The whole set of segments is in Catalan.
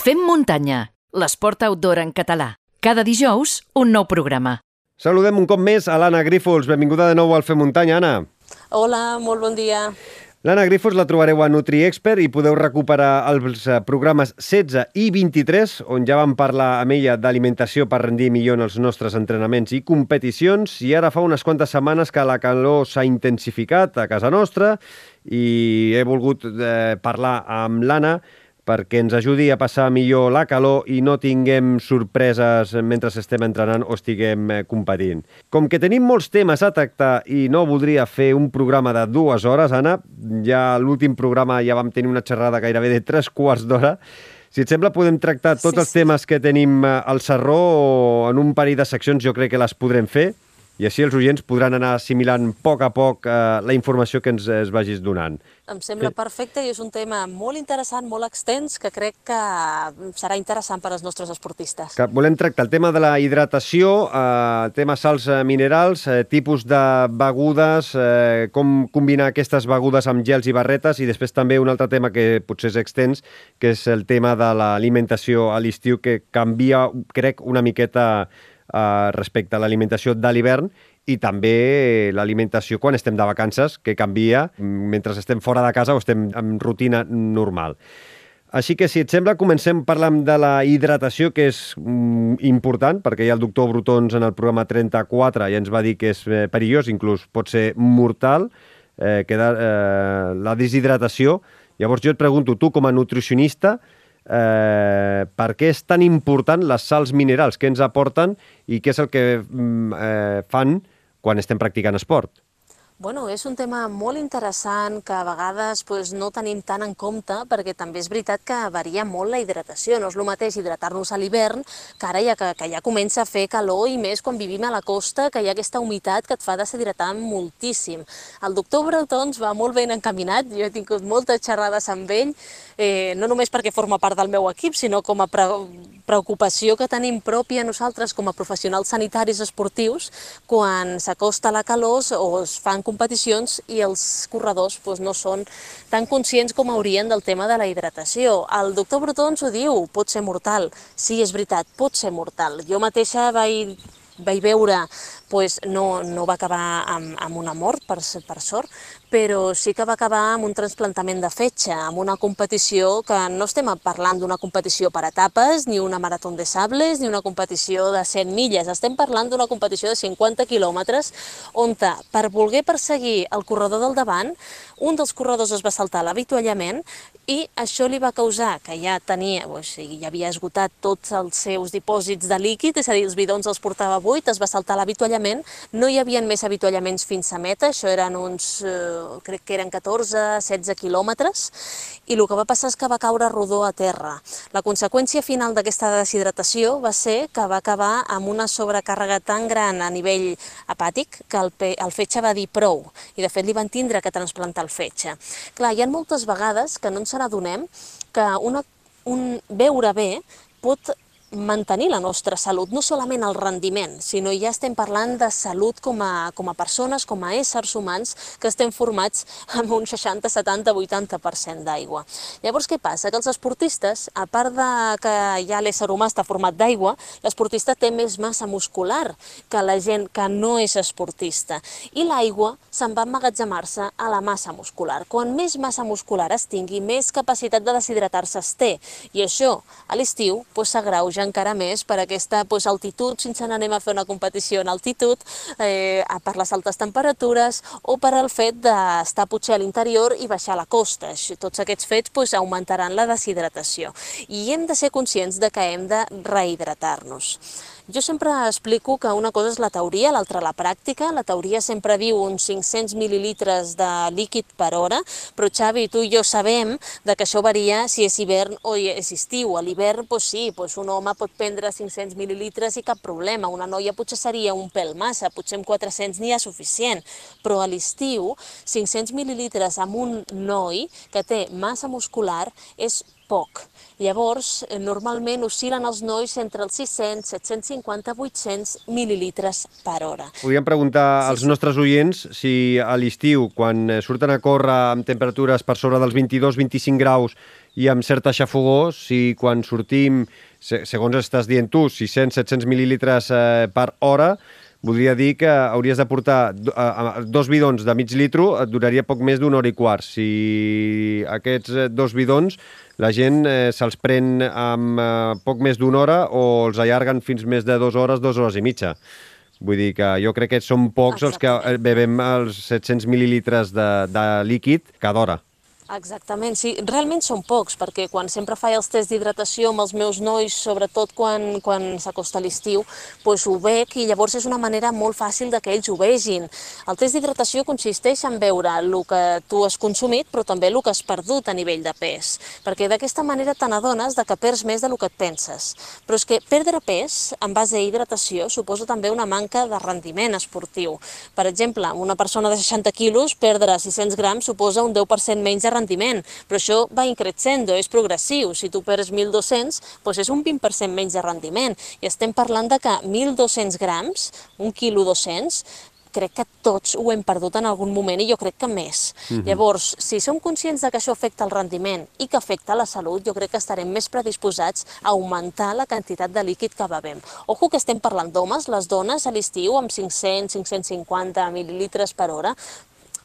Fem muntanya, l'esport outdoor en català. Cada dijous, un nou programa. Saludem un cop més a l'Anna Grífols. Benvinguda de nou al Fer Muntanya, Anna. Hola, molt bon dia. L'Anna Grífols la trobareu a NutriExpert i podeu recuperar els eh, programes 16 i 23, on ja vam parlar amb ella d'alimentació per rendir millor en els nostres entrenaments i competicions, i ara fa unes quantes setmanes que la calor s'ha intensificat a casa nostra i he volgut eh, parlar amb l'Anna perquè ens ajudi a passar millor la calor i no tinguem sorpreses mentre estem entrenant o estiguem eh, competint. Com que tenim molts temes a tractar i no voldria fer un programa de dues hores, Anna, ja l'últim programa ja vam tenir una xerrada gairebé de tres quarts d'hora, si et sembla, podem tractar tots sí, els temes que tenim eh, al Serró en un parell de seccions, jo crec que les podrem fer i així els oients podran anar assimilant a poc a poc eh, la informació que ens es vagis donant. Em sembla perfecte i és un tema molt interessant, molt extens, que crec que serà interessant per als nostres esportistes. Que volem tractar el tema de la hidratació, eh, tema sals eh, minerals, eh, tipus de begudes, eh, com combinar aquestes begudes amb gels i barretes i després també un altre tema que potser és extens, que és el tema de l'alimentació a l'estiu, que canvia, crec, una miqueta eh, respecte a l'alimentació de l'hivern i també l'alimentació quan estem de vacances, que canvia mentre estem fora de casa o estem en rutina normal. Així que, si et sembla, comencem parlant de la hidratació, que és mm, important, perquè ha el doctor Brutons en el programa 34 i ens va dir que és eh, perillós, inclús pot ser mortal, eh, que eh, la deshidratació. Llavors jo et pregunto, tu com a nutricionista, eh, per què és tan important les sals minerals, què ens aporten i què és el que mm, eh, fan quan estem practicant esport. Bueno, és un tema molt interessant que a vegades pues, no tenim tant en compte perquè també és veritat que varia molt la hidratació. No és el mateix hidratar-nos a l'hivern que ara ja, que, que ja comença a fer calor i més quan vivim a la costa que hi ha aquesta humitat que et fa deshidratar moltíssim. El doctor Bretons va molt ben encaminat, jo he tingut moltes xerrades amb ell, eh, no només perquè forma part del meu equip, sinó com a pre preocupació que tenim pròpia nosaltres com a professionals sanitaris esportius quan s'acosta la calor o es fan competicions i els corredors doncs, no són tan conscients com haurien del tema de la hidratació. El doctor Brotons ho diu, pot ser mortal. Sí, és veritat, pot ser mortal. Jo mateixa vaig vaig veure pues, no, no va acabar amb, amb una mort, per, per sort, però sí que va acabar amb un trasplantament de fetge, amb una competició que no estem parlant d'una competició per etapes, ni una marató de sables, ni una competició de 100 milles, estem parlant d'una competició de 50 quilòmetres on per voler perseguir el corredor del davant, un dels corredors es va saltar l'avituallament i això li va causar que ja tenia, o sigui, ja havia esgotat tots els seus dipòsits de líquid, és a dir, els bidons els portava buit, es va saltar l'avituallament, no hi havia més avituallaments fins a meta, això eren uns, eh, crec que eren 14-16 quilòmetres, i el que va passar és que va caure rodó a terra. La conseqüència final d'aquesta deshidratació va ser que va acabar amb una sobrecàrrega tan gran a nivell hepàtic que el, el fetge va dir prou, i de fet li van tindre que transplantar el fetge. Clar, hi ha moltes vegades que no ens n'adonem que una, un veure bé pot mantenir la nostra salut, no solament el rendiment, sinó ja estem parlant de salut com a, com a persones, com a éssers humans que estem formats amb un 60, 70, 80% d'aigua. Llavors, què passa? Que els esportistes, a part de que ja l'ésser humà està format d'aigua, l'esportista té més massa muscular que la gent que no és esportista. I l'aigua se'n va emmagatzemar-se a la massa muscular. Quan més massa muscular es tingui, més capacitat de deshidratar-se es té. I això, a l'estiu, doncs, s'agrauja pujar encara més per aquesta pues, altitud, si ens n'anem a fer una competició en altitud, eh, per les altes temperatures o per al fet d'estar potser a l'interior i baixar a la costa. Tots aquests fets pues, augmentaran la deshidratació. I hem de ser conscients de que hem de rehidratar-nos. Jo sempre explico que una cosa és la teoria, l'altra la pràctica. La teoria sempre diu uns 500 mil·lilitres de líquid per hora, però Xavi, tu i jo sabem de que això varia si és hivern o és estiu. A l'hivern, doncs sí, doncs un home pot prendre 500 mil·lilitres i cap problema. Una noia potser seria un pèl massa, potser amb 400 n'hi ha suficient, però a l'estiu 500 mil·lilitres amb un noi que té massa muscular és poc. Llavors, eh, normalment oscil·len els nois entre els 600, 750, 800 mil·lilitres per hora. Podríem preguntar sí, als nostres oients si a l'estiu, quan eh, surten a córrer amb temperatures per sobre dels 22-25 graus i amb certa xafogó, si quan sortim, segons estàs dient tu, 600-700 mil·lilitres eh, per hora, voldria dir que hauries de portar dos bidons de mig litro, et duraria poc més d'una hora i quart. Si aquests eh, dos bidons la gent eh, se'ls pren amb eh, poc més d'una hora o els allarguen fins més de dues hores, dues hores i mitja. Vull dir que jo crec que són pocs Exactament. els que bevem els 700 mil·lilitres de, de líquid cada hora. Exactament, sí, realment són pocs, perquè quan sempre faig els tests d'hidratació amb els meus nois, sobretot quan, quan s'acosta l'estiu, doncs ho veig i llavors és una manera molt fàcil de que ells ho vegin. El test d'hidratació consisteix en veure el que tu has consumit, però també el que has perdut a nivell de pes, perquè d'aquesta manera te n'adones que perds més del que et penses. Però és que perdre pes en base a hidratació suposa també una manca de rendiment esportiu. Per exemple, una persona de 60 quilos, perdre 600 grams suposa un 10% menys de rendiment rendiment, però això va increixendo, és progressiu. Si tu perds 1.200, doncs és un 20% menys de rendiment. I estem parlant de que 1.200 grams, un quilo 200, crec que tots ho hem perdut en algun moment i jo crec que més. Mhm. -huh. Llavors, si som conscients de que això afecta el rendiment i que afecta la salut, jo crec que estarem més predisposats a augmentar la quantitat de líquid que bevem. Ojo que estem parlant d'homes, les dones a l'estiu amb 500-550 mil·lilitres per hora,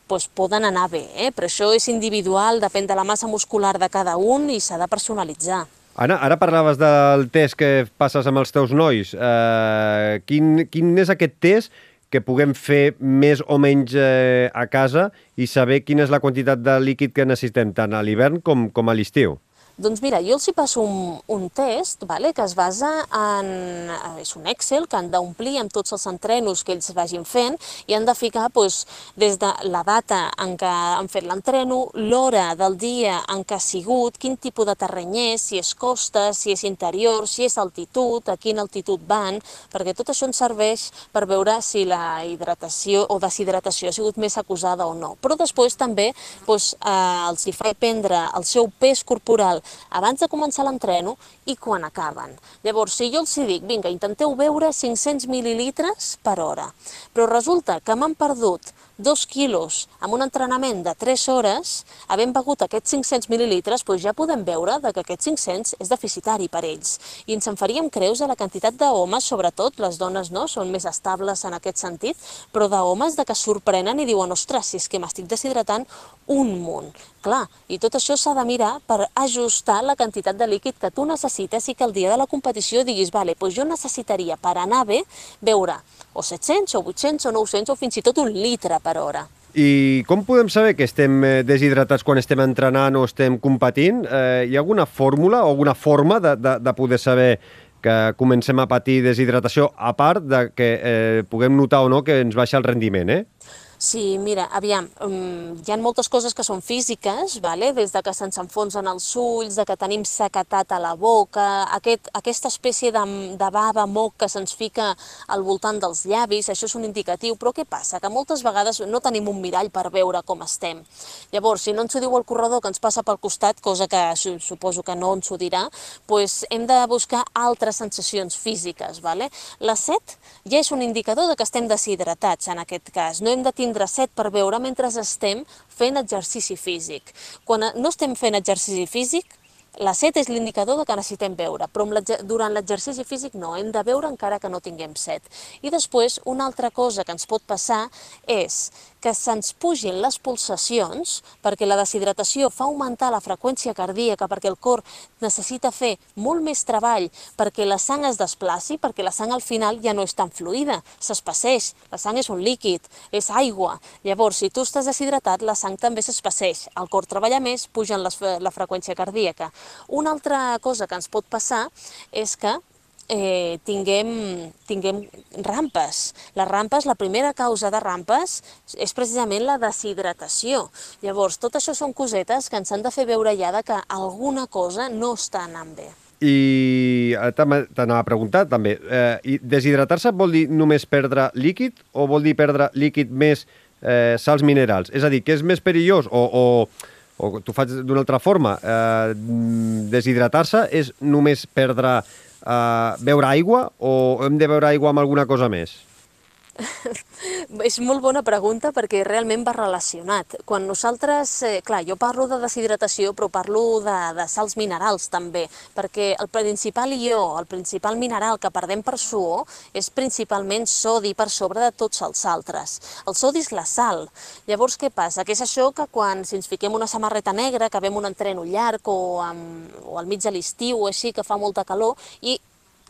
doncs poden anar bé, eh? però això és individual, depèn de la massa muscular de cada un i s'ha de personalitzar. Anna, ara parlaves del test que passes amb els teus nois. Uh, quin, quin és aquest test que puguem fer més o menys eh, a casa i saber quina és la quantitat de líquid que necessitem tant a l'hivern com, com a l'estiu? Doncs mira, jo els hi passo un, un test vale, que es basa en... Eh, és un Excel que han d'omplir amb tots els entrenos que ells vagin fent i han de ficar doncs, des de la data en què han fet l'entreno, l'hora del dia en què ha sigut, quin tipus de terreny és, si és costa, si és interior, si és altitud, a quina altitud van, perquè tot això ens serveix per veure si la hidratació o deshidratació ha sigut més acusada o no. Però després també doncs, eh, els hi fa prendre el seu pes corporal abans de començar l'entreno i quan acaben. Llavors, si jo els dic, vinga, intenteu beure 500 mil·lilitres per hora, però resulta que m'han perdut dos quilos amb un entrenament de 3 hores, havent begut aquests 500 mil·lilitres, doncs ja podem veure que aquests 500 és deficitari per ells. I ens en faríem creus a la quantitat d'homes, sobretot les dones no, són més estables en aquest sentit, però d'homes de que sorprenen i diuen, ostres, si és que m'estic deshidratant un munt. Clar, i tot això s'ha de mirar per ajustar la quantitat de líquid que tu necessites i que el dia de la competició diguis, vale, doncs jo necessitaria per anar bé beure o 700 o 800 o 900 o fins i tot un litre per hora. I com podem saber que estem eh, deshidratats quan estem entrenant o estem competint? Eh, hi ha alguna fórmula o alguna forma de, de, de poder saber que comencem a patir deshidratació, a part de que eh, puguem notar o no que ens baixa el rendiment, eh? Sí, mira, aviam, um, hi ha moltes coses que són físiques, vale? des de que se'ns enfonsen els ulls, de que tenim sequetat a la boca, aquest, aquesta espècie de, de bava, moc que se'ns fica al voltant dels llavis, això és un indicatiu, però què passa? Que moltes vegades no tenim un mirall per veure com estem. Llavors, si no ens ho diu el corredor que ens passa pel costat, cosa que suposo que no ens ho dirà, doncs hem de buscar altres sensacions físiques. Vale? La set ja és un indicador de que estem deshidratats en aquest cas. No hem de tindre set per beure mentre estem fent exercici físic. Quan no estem fent exercici físic, la set és l'indicador que necessitem beure, però durant l'exercici físic no, hem de beure encara que no tinguem set. I després, una altra cosa que ens pot passar és que se'ns pugin les pulsacions, perquè la deshidratació fa augmentar la freqüència cardíaca, perquè el cor necessita fer molt més treball perquè la sang es desplaci, perquè la sang al final ja no és tan fluida, s'espaceix, la sang és un líquid, és aigua. Llavors, si tu estàs deshidratat, la sang també s'espaceix, el cor treballa més, puja la freqüència cardíaca. Una altra cosa que ens pot passar és que eh, tinguem, tinguem rampes. Les rampes, la primera causa de rampes és precisament la deshidratació. Llavors, tot això són cosetes que ens han de fer veure ja que alguna cosa no està anant bé. I eh, t'anava a preguntar també, eh, deshidratar-se vol dir només perdre líquid o vol dir perdre líquid més eh, sals minerals? És a dir, que és més perillós o, o, o t'ho faig d'una altra forma, eh, deshidratar-se és només perdre uh, beure aigua o hem de beure aigua amb alguna cosa més? és molt bona pregunta perquè realment va relacionat. Quan nosaltres, eh, clar, jo parlo de deshidratació, però parlo de, de sals minerals també, perquè el principal ió, el principal mineral que perdem per suor és principalment sodi per sobre de tots els altres. El sodi és la sal. Llavors, què passa? Que és això que quan si ens fiquem una samarreta negra, que vem un entreno llarg o, amb, o al mig de l'estiu o així, que fa molta calor, i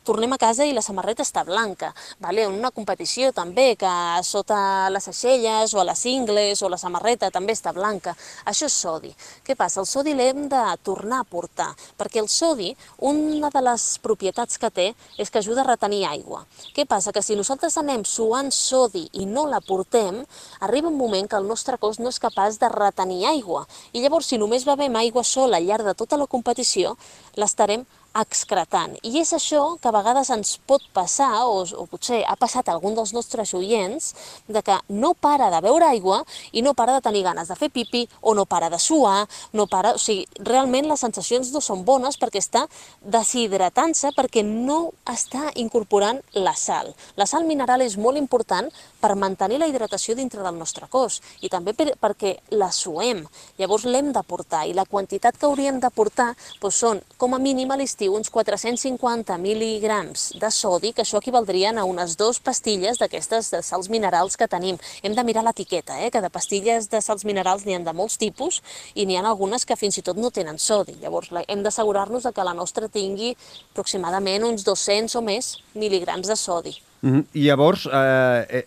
tornem a casa i la samarreta està blanca. Vale? Una competició també, que sota les aixelles o a les ingles o la samarreta també està blanca. Això és sodi. Què passa? El sodi l'hem de tornar a portar, perquè el sodi, una de les propietats que té és que ajuda a retenir aigua. Què passa? Que si nosaltres anem suant sodi i no la portem, arriba un moment que el nostre cos no és capaç de retenir aigua. I llavors, si només bevem aigua sola al llarg de tota la competició, l'estarem excretant. I és això que a vegades ens pot passar, o, o potser ha passat a algun dels nostres oients, de que no para de beure aigua i no para de tenir ganes de fer pipi, o no para de suar, no para... O sigui, realment les sensacions no són bones perquè està deshidratant-se perquè no està incorporant la sal. La sal mineral és molt important per mantenir la hidratació dintre del nostre cos i també per, perquè la suem. Llavors l'hem de portar i la quantitat que hauríem de portar doncs són com a mínim a l'estiu uns 450 mil·ligrams de sodi, que això equivaldrien a unes dues pastilles d'aquestes de sals minerals que tenim. Hem de mirar l'etiqueta, eh? que de pastilles de sals minerals n'hi ha de molts tipus i n'hi ha algunes que fins i tot no tenen sodi. Llavors hem d'assegurar-nos que la nostra tingui aproximadament uns 200 o més mil·ligrams de sodi. Mm -hmm. Llavors, eh, eh,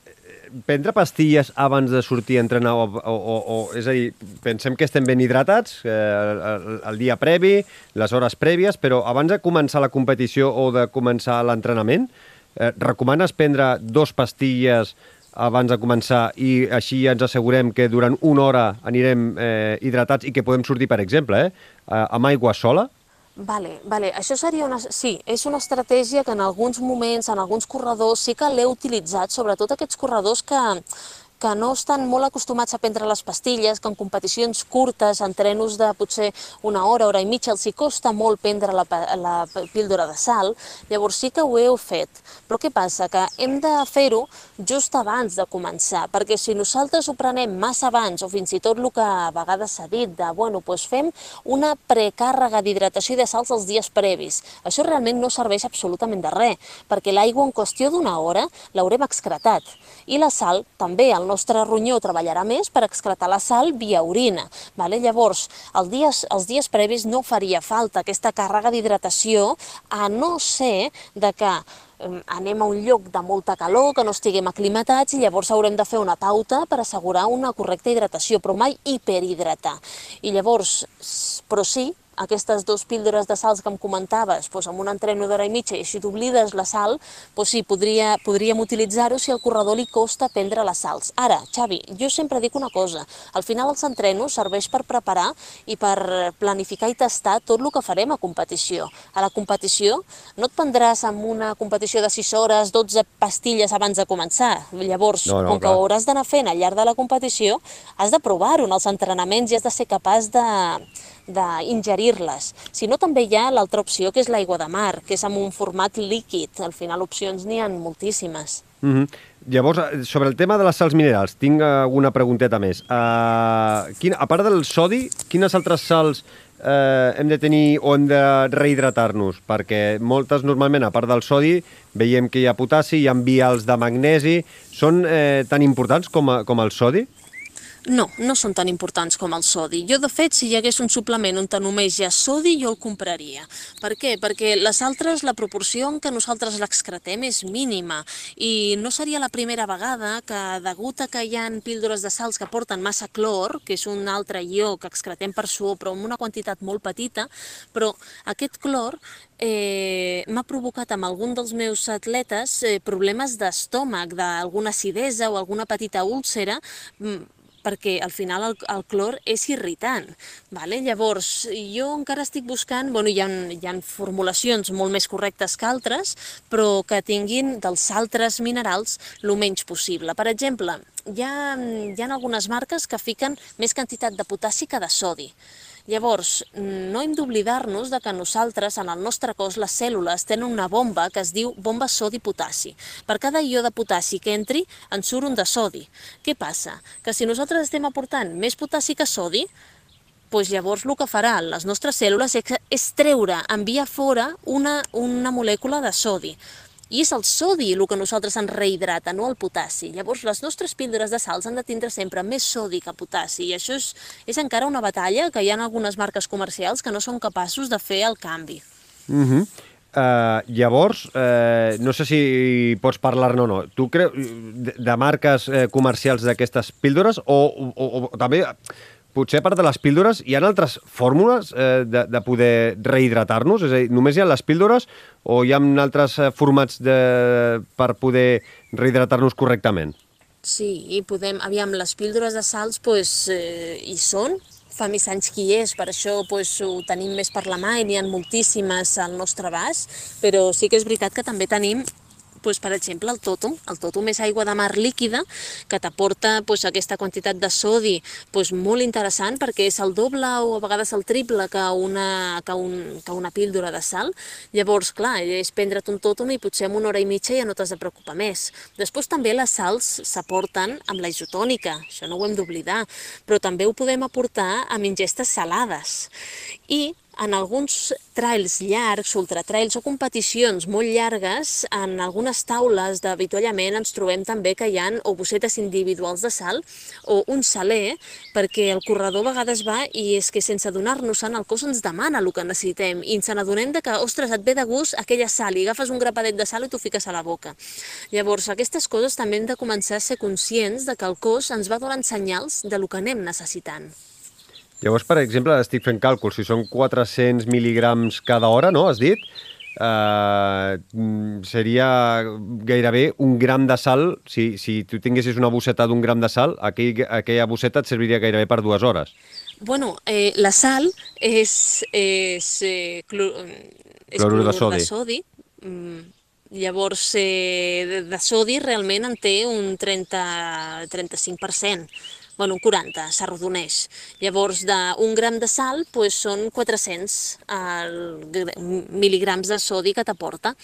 prendre pastilles abans de sortir a entrenar o, o, o, o és a dir, pensem que estem ben hidratats eh, el, el dia previ, les hores prèvies, però abans de començar la competició o de començar l'entrenament, eh, recomanes prendre dos pastilles abans de començar i així ens assegurem que durant una hora anirem eh, hidratats i que podem sortir, per exemple, eh, amb aigua sola? Vale, vale. Això seria una... Sí, és una estratègia que en alguns moments, en alguns corredors, sí que l'he utilitzat, sobretot aquests corredors que, que no estan molt acostumats a prendre les pastilles, que en competicions curtes, en trenos de potser una hora, hora i mitja, els hi costa molt prendre la, la píldora de sal, llavors sí que ho heu fet. Però què passa? Que hem de fer-ho just abans de començar, perquè si nosaltres ho prenem massa abans, o fins i tot el que a vegades s'ha dit de, bueno, doncs fem una precàrrega d'hidratació i de sals els dies previs. Això realment no serveix absolutament de res, perquè l'aigua en qüestió d'una hora l'haurem excretat. I la sal també, el nostre ronyó treballarà més per excretar la sal via orina. Vale? Llavors, els dies, els dies previs no faria falta aquesta càrrega d'hidratació, a no ser de que anem a un lloc de molta calor, que no estiguem aclimatats i llavors haurem de fer una pauta per assegurar una correcta hidratació, però mai hiperhidratar. I llavors, però sí, aquestes dues píldores de sals que em comentaves, doncs amb un entreno d'hora i mitja i així t'oblides la sal, doncs sí, podria, podríem utilitzar-ho si al corredor li costa prendre les sals. Ara, Xavi, jo sempre dic una cosa, al final els entrenos serveix per preparar i per planificar i tastar tot el que farem a competició. A la competició no et prendràs amb una competició de 6 hores 12 pastilles abans de començar. Llavors, no, no, com clar. que ho hauràs d'anar fent al llarg de la competició, has de provar-ho en els entrenaments i has de ser capaç de, d'ingerir-les. Si no, també hi ha l'altra opció, que és l'aigua de mar, que és amb un format líquid. Al final, opcions n'hi ha moltíssimes. Mm -hmm. Llavors, eh, sobre el tema de les sals minerals, tinc alguna pregunteta més. Uh, quin, a part del sodi, quines altres sals eh, hem de tenir o hem de rehidratar-nos? Perquè moltes, normalment, a part del sodi, veiem que hi ha potassi, hi ha vials de magnesi. Són eh, tan importants com, a, com el sodi? No, no són tan importants com el sodi. Jo, de fet, si hi hagués un suplement on només hi ha sodi, jo el compraria. Per què? Perquè les altres, la proporció en què nosaltres l'excretem és mínima i no seria la primera vegada que, degut a que hi ha píldores de sals que porten massa clor, que és un altre ió que excretem per suor, però amb una quantitat molt petita, però aquest clor eh, m'ha provocat amb algun dels meus atletes eh, problemes d'estómac, d'alguna acidesa o alguna petita úlcera, mm, perquè al final el, el clor és irritant. Vale? Llavors, jo encara estic buscant, bueno, hi ha, hi ha formulacions molt més correctes que altres, però que tinguin dels altres minerals el menys possible. Per exemple, hi ha, hi ha algunes marques que fiquen més quantitat de potassi que de sodi. Llavors, no hem d'oblidar-nos de que nosaltres, en el nostre cos, les cèl·lules tenen una bomba que es diu bomba sodi-potassi. Per cada ió de potassi que entri, en surt un de sodi. Què passa? Que si nosaltres estem aportant més potassi que sodi, doncs llavors el que faran les nostres cèl·lules és treure, enviar fora una, una molècula de sodi. I és el sodi el que nosaltres ens rehidrata, no el potassi. Llavors, les nostres píldores de sals han de tindre sempre més sodi que potassi, i això és, és encara una batalla que hi ha algunes marques comercials que no són capaços de fer el canvi. Mm -hmm. Uh, llavors, uh, no sé si pots parlar-ne o no. Tu creus de, de marques uh, comercials d'aquestes píldores o, o, o també potser a part de les píldores, hi ha altres fórmules eh, de, de poder rehidratar-nos? És a dir, només hi ha les píldores o hi ha altres eh, formats de, per poder rehidratar-nos correctament? Sí, i podem... Aviam, les píldores de salts, pues, eh, hi són, fa més anys que hi és, per això pues, ho tenim més per la mà i n'hi ha moltíssimes al nostre abast, però sí que és veritat que també tenim pues, per exemple, el totum. El totum és aigua de mar líquida que t'aporta pues, aquesta quantitat de sodi pues, molt interessant perquè és el doble o a vegades el triple que una, que un, que una píldora de sal. Llavors, clar, és prendre't un totum i potser en una hora i mitja ja no t'has de preocupar més. Després també les sals s'aporten amb la isotònica, això no ho hem d'oblidar, però també ho podem aportar amb ingestes salades. I en alguns trails llargs, ultratrails o competicions molt llargues, en algunes taules d'avituallament ens trobem també que hi ha o bossetes individuals de sal o un saler, perquè el corredor a vegades va i és que sense donar-nos-en el cos ens demana el que necessitem i ens n'adonem que, ostres, et ve de gust aquella sal i agafes un grapadet de sal i t'ho fiques a la boca. Llavors, aquestes coses també hem de començar a ser conscients de que el cos ens va donant senyals de lo que anem necessitant. Llavors, per exemple, estic fent càlculs, si són 400 mil·ligrams cada hora, no?, has dit? Uh, seria gairebé un gram de sal, si, si tu tinguessis una bosseta d'un gram de sal, aquell, aquella bosseta et serviria gairebé per dues hores. Bueno, eh, la sal és, és, eh, clor, és clorur de sodi. De sodi. Mm, llavors, eh, de, de sodi realment en té un 30, 35% bueno, un 40, s'arrodoneix. Llavors, d'un gram de sal doncs, són 400 el, mil·ligrams de sodi que t'aporta.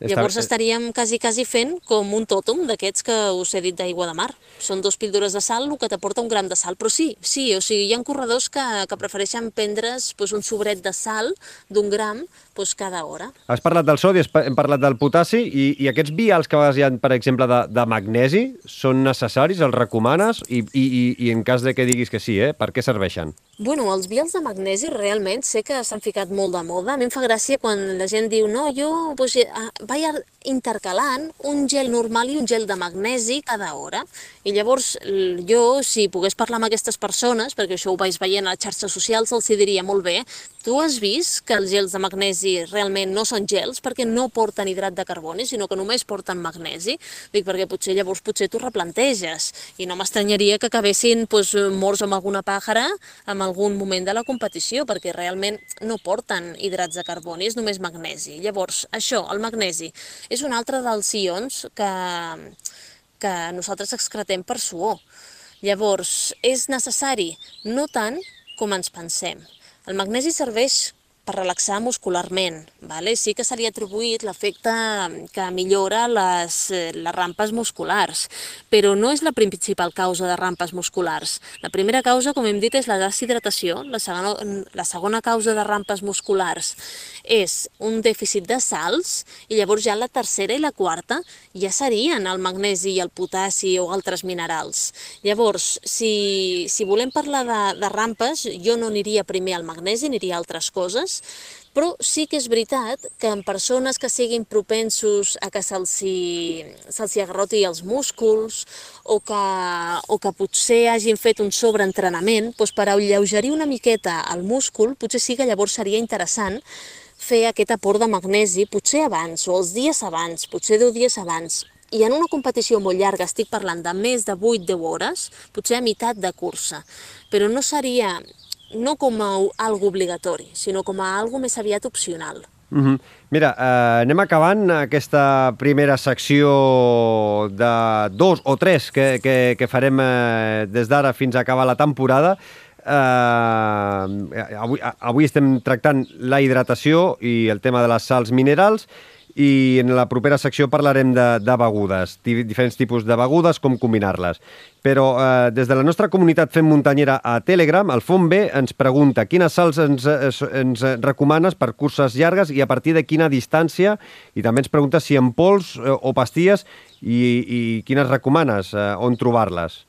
Llavors estaríem quasi, quasi fent com un tòtum d'aquests que us he dit d'aigua de mar. Són dos píldores de sal, el que t'aporta un gram de sal. Però sí, sí, o sigui, hi ha corredors que, que prefereixen prendre's doncs, un sobret de sal d'un gram doncs, cada hora. Has parlat del sodi, hem parlat del potassi, i, i aquests vials que a vegades hi ha, per exemple, de, de magnesi, són necessaris, els recomanes? I, i, i, i en cas de que diguis que sí, eh, per què serveixen? Bueno, els vials de magnesi realment sé que s'han ficat molt de moda. A mi em fa gràcia quan la gent diu no, jo pues, doncs, vaig intercalant un gel normal i un gel de magnesi cada hora. I llavors jo, si pogués parlar amb aquestes persones, perquè això ho vaig veient a les xarxes socials, els diria molt bé, tu has vist que els gels de magnesi realment no són gels perquè no porten hidrat de carboni, sinó que només porten magnesi? Dic, perquè potser llavors potser t'ho replanteges i no m'estranyaria que acabessin doncs, morts amb alguna pàjara en algun moment de la competició, perquè realment no porten hidrats de carboni, és només magnesi. Llavors, això, el magnesi, és un altre dels ions que que nosaltres excretem per suor. Llavors, és necessari? No tant com ens pensem. El magnesi serveix per relaxar muscularment. Vale? Sí que se li ha atribuït l'efecte que millora les, eh, les rampes musculars, però no és la principal causa de rampes musculars. La primera causa, com hem dit, és la deshidratació. La segona, la segona causa de rampes musculars és un dèficit de sals i llavors ja la tercera i la quarta ja serien el magnesi i el potassi o altres minerals. Llavors, si, si volem parlar de, de rampes, jo no aniria primer al magnesi, aniria a altres coses, però sí que és veritat que en persones que siguin propensos a que se'ls se agarroti els músculs o que, o que potser hagin fet un sobreentrenament, doncs per alleugerir una miqueta el múscul, potser sí que llavors seria interessant fer aquest aport de magnesi, potser abans, o els dies abans, potser 10 dies abans. I en una competició molt llarga, estic parlant de més de 8-10 hores, potser a meitat de cursa, però no seria no com a algo obligatori, sinó com a algo més aviat opcional. Mm -hmm. Mira, eh, anem acabant aquesta primera secció de dos o tres que, que, que farem eh, des d'ara fins a acabar la temporada. Eh, avui, avui estem tractant la hidratació i el tema de les sals minerals i en la propera secció parlarem de, de begudes, diferents tipus de begudes, com combinar-les. Però eh, des de la nostra comunitat Fem Muntanyera a Telegram, el Font B ens pregunta quines sals ens, ens recomanes per curses llargues i a partir de quina distància, i també ens pregunta si en pols eh, o pastilles i, i quines recomanes, eh, on trobar-les.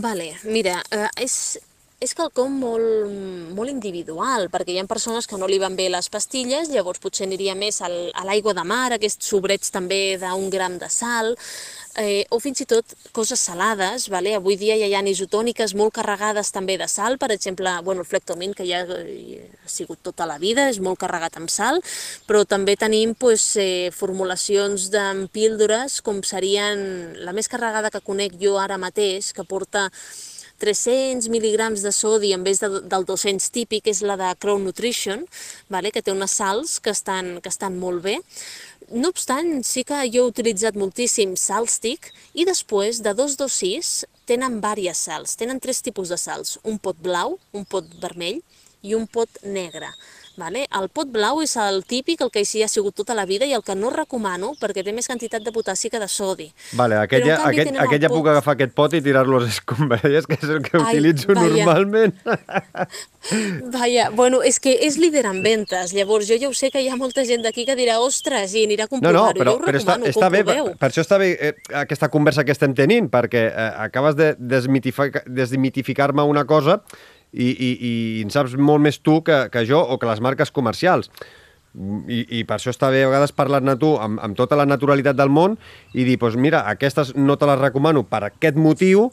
Vale, mira, eh, és, és quelcom molt, molt individual, perquè hi ha persones que no li van bé les pastilles, llavors potser aniria més al, a l'aigua de mar, aquests sobrets també d'un gram de sal, eh, o fins i tot coses salades, vale? avui dia ja hi ha isotòniques molt carregades també de sal, per exemple, bueno, el flectomin, que ja ha sigut tota la vida, és molt carregat amb sal, però també tenim pues, eh, formulacions de píldores com serien la més carregada que conec jo ara mateix, que porta 300 mil·ligrams de sodi en vez de, del 200 típic, és la de Crow Nutrition, vale? que té unes sals que estan, que estan molt bé. No obstant, sí que jo he utilitzat moltíssim salstic i després de 226 tenen diverses sals, tenen tres tipus de sals, un pot blau, un pot vermell i un pot negre. Vale? El pot blau és el típic, el que així ha sigut tota la vida i el que no recomano perquè té més quantitat de potassi que de sodi. Vale, aquell, ja, aquell, aquell ja pot... puc agafar aquest pot i tirar-lo a les escombraries, que és el que Ai, utilitzo vaya. normalment. Vaja, bueno, és que és líder en ventes, llavors jo ja ho sé que hi ha molta gent d'aquí que dirà ostres, i anirà a comprovar-ho. No, no, però, jo però està, està bé, per, per això està bé eh, aquesta conversa que estem tenint, perquè eh, acabes de desmitificar-me una cosa i, i, i en saps molt més tu que, que jo o que les marques comercials. I, i per això està bé a vegades parlar-ne tu amb, amb tota la naturalitat del món i dir, doncs mira, aquestes no te les recomano per aquest motiu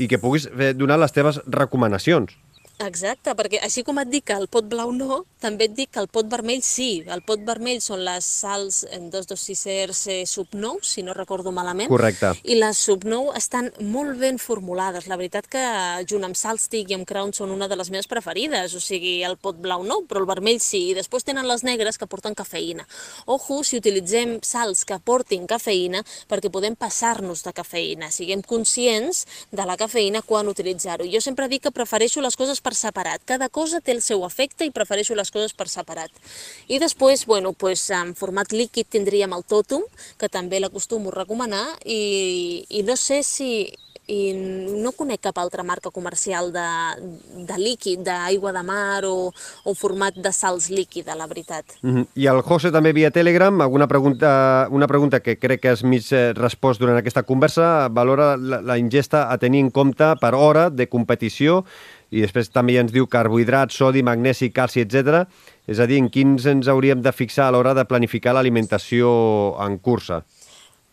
i que puguis donar les teves recomanacions. Exacte, perquè així com et dic que el pot blau no, també et dic que el pot vermell sí. El pot vermell són les sals en 226ers eh, sub 9, si no recordo malament. Correcte. I les sub 9 estan molt ben formulades. La veritat que junt amb Salstic i amb Crown són una de les meves preferides. O sigui, el pot blau no, però el vermell sí. I després tenen les negres que porten cafeïna. Ojo, si utilitzem sals que portin cafeïna, perquè podem passar-nos de cafeïna. Siguem conscients de la cafeïna quan utilitzar-ho. Jo sempre dic que prefereixo les coses per separat. Cada cosa té el seu efecte i prefereixo les coses per separat. I després, bueno, pues, en format líquid tindríem el Totum, que també l'acostumo a recomanar, i, i no sé si i no conec cap altra marca comercial de, de líquid, d'aigua de mar o, o format de sals líquida, la veritat. Mm -hmm. I el José també via Telegram, alguna pregunta, una pregunta que crec que has mig eh, respost durant aquesta conversa, valora la, la ingesta a tenir en compte per hora de competició i després també ens diu carbohidrats, sodi, magnesi, calci, etc. És a dir, en quins ens hauríem de fixar a l'hora de planificar l'alimentació en cursa?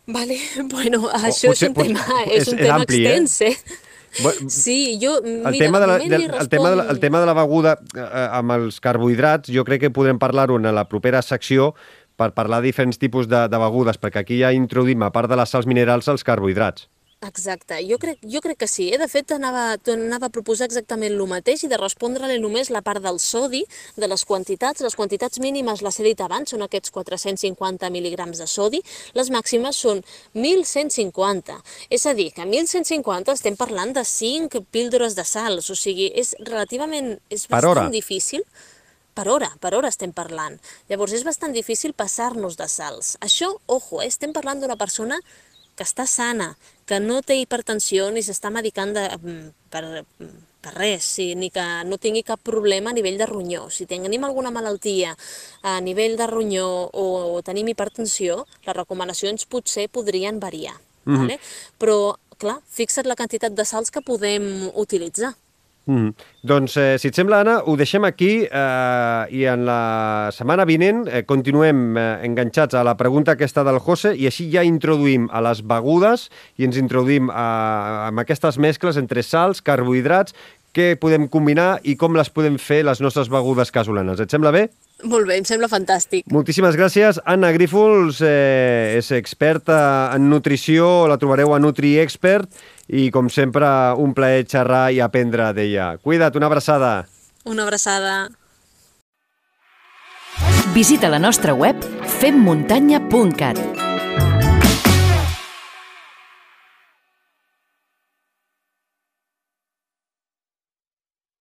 Vale, bueno, això potser, és un tema, és, és un tema ampli, eh? extens, eh? eh? Sí, jo, mira, el tema de la, de, el, tema de la, el tema de la beguda eh, amb els carbohidrats, jo crec que podrem parlar-ho en la propera secció per parlar de diferents tipus de, de begudes, perquè aquí ja introduïm, a part de les sals minerals, els carbohidrats. Exacte, jo crec, jo crec que sí. Eh? De fet, anava, anava a proposar exactament el mateix i de respondre-li només la part del sodi, de les quantitats. Les quantitats mínimes, les he dit abans, són aquests 450 mil·ligrams de sodi. Les màximes són 1.150. És a dir, que 1.150 estem parlant de 5 píldores de sals. O sigui, és relativament... És bastant hora. difícil per hora, per hora estem parlant. Llavors és bastant difícil passar-nos de sals. Això, ojo, eh? estem parlant d'una persona que està sana, que no té hipertensió ni s'està medicant de, mm, per, per res, sí, ni que no tingui cap problema a nivell de ronyó. Si tenim alguna malaltia a nivell de ronyó o, o tenim hipertensió, les recomanacions potser podrien variar. Mm -hmm. vale? Però, clar, fixa't la quantitat de sals que podem utilitzar. Mm. Doncs, eh, si et sembla, Anna, ho deixem aquí eh, i en la setmana vinent eh, continuem eh, enganxats a la pregunta aquesta del José i així ja introduïm a les begudes i ens introduïm a, amb aquestes mescles entre sals, carbohidrats, què podem combinar i com les podem fer les nostres begudes casolanes. Et sembla bé? Molt bé, em sembla fantàstic. Moltíssimes gràcies. Anna Grífols eh, és experta en nutrició, la trobareu a NutriExpert i, com sempre, un plaer xerrar i aprendre d'ella. Cuida't, una abraçada. Una abraçada. Visita la nostra web femmuntanya.cat